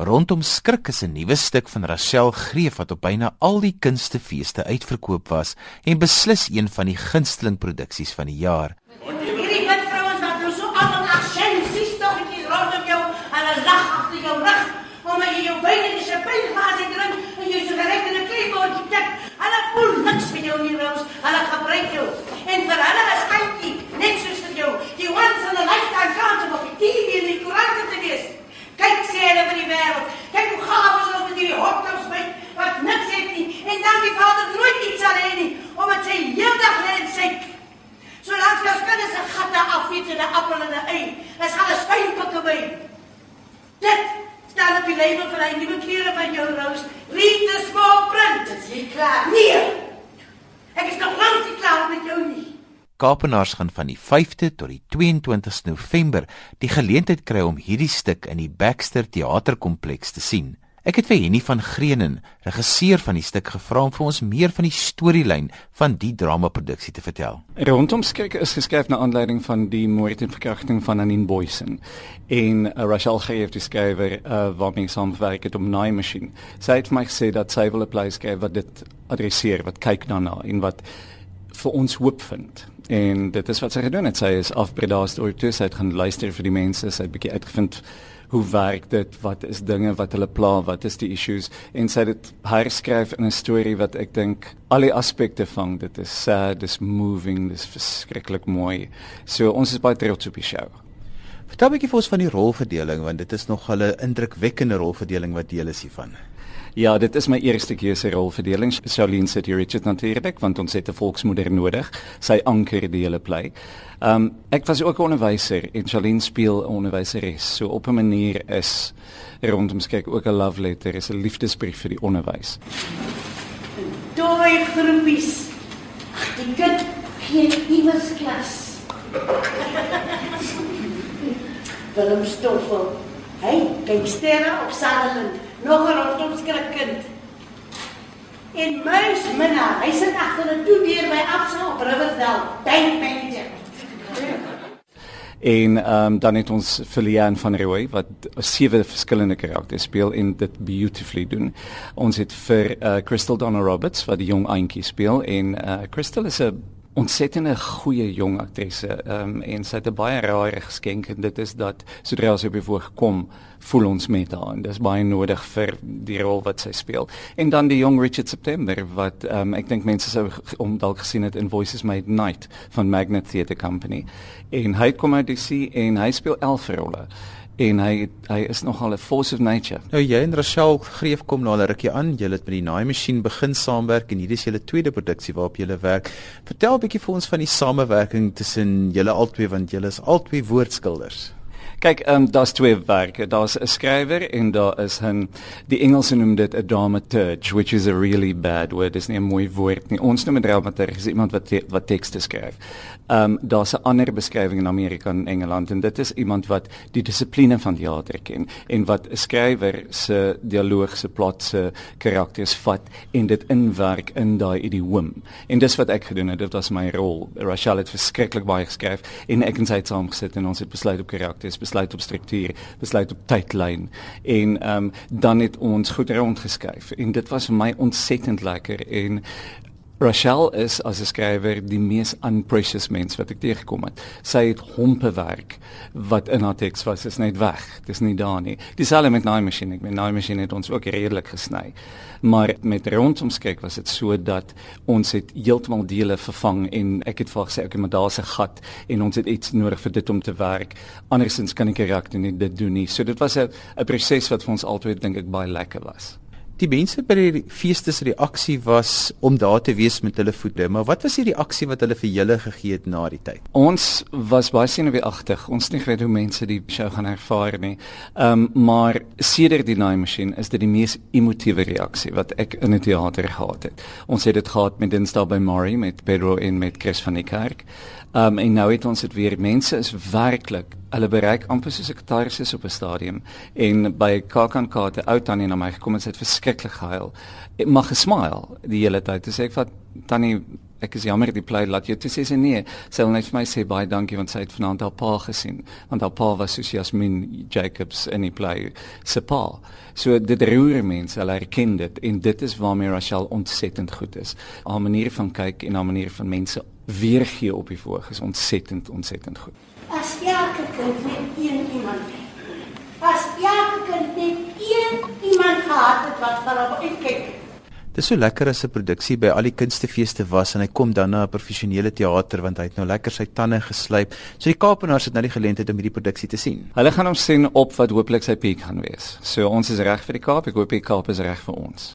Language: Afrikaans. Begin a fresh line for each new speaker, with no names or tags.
Rondom skrik is 'n nuwe stuk van Rachel Greef wat op byna al die kunstefeeste uitverkoop was en beslis een van die gunsteling produksies van die jaar.
Hierdie wit vrouens wat nou so almal aksensies toggetjies rondom jou en 'n lag agter jou rug, omdat jy jou wyne in 'n champagneglas drink en jy reg in 'n kleebordjie tik. Hulle voel niks vir jou nie, Rose. Hulle gebruik jou. En vir hulle is kykie net soos vir jou. Die once in a lifetime kans om op die TV en die koerante te wees. Kyk sê hulle vir die wêreld. Kyk hoe gaaf is ons met hierdie hotdogs by wat niks het nie. En dan die vader nooit iets sal hê nie, omdat sy heeldag lê en sê Solank jou kinders se gatte afeet en 'n appel en 'n ei, is gaan 'n spynpikke by. Dit staan op die label van hy nuwe klere van jou Rose. Read the small print. Is jy klaar? Nee. Ek is nog lank nie klaar met jou nie.
Kaapenaars gaan van die 5de tot die 22ste November die geleentheid kry om hierdie stuk in die Baxter Theaterkompleks te sien. Ek het vir Henny van Greenen, regisseur van die stuk gevra om vir ons meer van die storielyn van die dramaproduksie te vertel.
Rondom skrik is geskryf na aanleiding van die moord en verkrachting van Anin Boysen en uh, Rachel Greef die skrywer uh, waarmee ek saamwerk het om Nine Machine. Sy het vir my gesê dat sy wil 'n plek skryf wat dit adresseer, wat kyk daarna en wat vir ons hoop vind. En dit is wat sy gedoen het. Sy is afbredaas deur toe sy het gaan luister vir die mense, sy het bietjie uitgevind hoe werk dit, wat is dinge wat hulle pla, wat is die issues en sy het herskryf in 'n storie wat ek dink al die aspekte vang. Dit is sad, dis moving, dis verskriklik mooi. So ons is baie trots op die show.
Vertel 'n bietjie vir ons van die rolverdeling want dit is nog 'n indrukwekkende rolverdeling wat deel is hiervan.
Ja, dit is my eerste keuse rolverdeling. Charlene sit hier Richard natuurlik want ons het 'n volksmoeder nodig. Sy anker die hele play. Um ek was ook 'n onderwyser en Charlene speel 'n onderwyseres. So op 'n manier is rondom skek ook 'n love letter, is 'n liefdesbrief vir die onderwys.
Dooi groepies. Die kind gee iewers klas. Willem Stoffel. Hy kyk sterre op Sutherland, nog 'n rondom skrikkind. En muis Minna, hy sit agter 'n toedeur by Absa op Riversdale, bank manager.
En um, dan het ons Filian van Rooi wat sewe verskillende karakters speel en dit beautifully doen. Ons het vir uh, Crystal Donna Roberts wat die jong Auntie speel en uh, Crystal is 'n ontsettende goeie jong aktrise um, en sy het 'n baie rare geskenk en dit is dat sodra sy die voorg kom voel ons met haar en dis baie nodig vir die rol wat sy speel. En dan die jong Richard September wat um, ek dink mense sou om dalk gesien het in Voices Made Night van Magnet Theatre Company. En hy kom uit die see en hy speel 11 rolle en hy hy is nogal 'n force of nature.
Nou jy en Rachel Greef kom al 'n rukkie aan. Julle het met die Naai masjien begin saamwerk en hierdie is julle tweede produksie waarop julle werk. Vertel 'n bietjie vir ons van die samewerking tussen julle albei want julle is albei woordskilders.
Kyk, ehm um, daar's twee werke. Daar's 'n skrywer en daar is 'n die Engelse noem dit 'n dramaturge, which is a really bad word. Dis nie 'n mooi woord nie. Ons noem 'n dramaturg is iemand wat te, wat tekste skryf. Ehm um, daar's 'n ander beskrywing in Amerika en Engeland en dit is iemand wat die dissipline van teater ken en wat 'n skrywer se dialoog se plot se karakters vat en dit inwerk in daai idioom. En dis wat ek gedoen het. Dit was my rol. Rachel het verskriklik baie geskryf en ek en sy het saamgesit en ons het besluit op karakters besluit op struktuur, besluit op tydlyn en ehm um, dan het ons goed rondgeskuif. En dit was vir my ontsettend lekker en Rachel is as 'n skrywer die mees unprecious mens wat ek teëgekom het. Sy het hompe werk wat in haar teks was, is net weg. Dis nie daar nie. Dieselfde met Nine Machine. Ek met Nine Machine het ons ook redelik gesny. Maar met rondomskyk was dit so dat ons het heeltemal dele vervang en ek het vir gesê okay, maar daar's 'n gat en ons het iets nodig vir dit om te werk. Andersins kan ek karakter nie dit doen nie. So dit was 'n 'n proses wat vir ons albei dink ek baie lekker was.
Die mense by die feeste se reaksie was om daar te wees met hulle voete, maar wat was die reaksie wat hulle vir julle gegee het na die tyd?
Ons was baie senuweeagtig. Ons nie weet hoe mense die show gaan ervaar nie. Ehm um, maar sedert die Nine Machine is dit die mees emotiewe reaksie wat ek in 'n teater gehad het. Ons het dit gehad met Dinsdae by Murray met Pedro en met Chris van die Kerk. Ehm um, en nou het ons dit weer. Mense is werklik hulle bereik amper soos 'n katarsis op 'n stadium en by KAKNK het 'n ou tannie na my gekom en sy het verskriklik gehuil. Ek mag gesmail die hele tyd. Dis ek vat tannie ek is jammer die plei laat jou toe sê sy nee. Sy wil net vir my sê baie dankie want sy het vanaand haar pa gesien. Want haar pa was soos Jasmin Jacobs in die plei se pa. So dit roer mense, hulle herken dit en dit is waarmee Rachel ontsettend goed is. Haar manier van kyk en haar manier van mense weergee op die voorg is ontsettend ontsettend goed.
As elke kind net een iemand het. As elke kind net een iemand gehad het wat vir hom uitkyk.
Dis so lekker as 'n produksie by al die kunstefeeste was en hy kom dan na 'n professionele teater want hy het nou lekker sy tande geslyp. So die Kaapenaars het nou die geleentheid om hierdie produksie te sien.
Hulle gaan hom sien op wat hooplik sy piek gaan wees. So ons is reg vir die Kaap, ek hoop die Kaap is reg vir ons.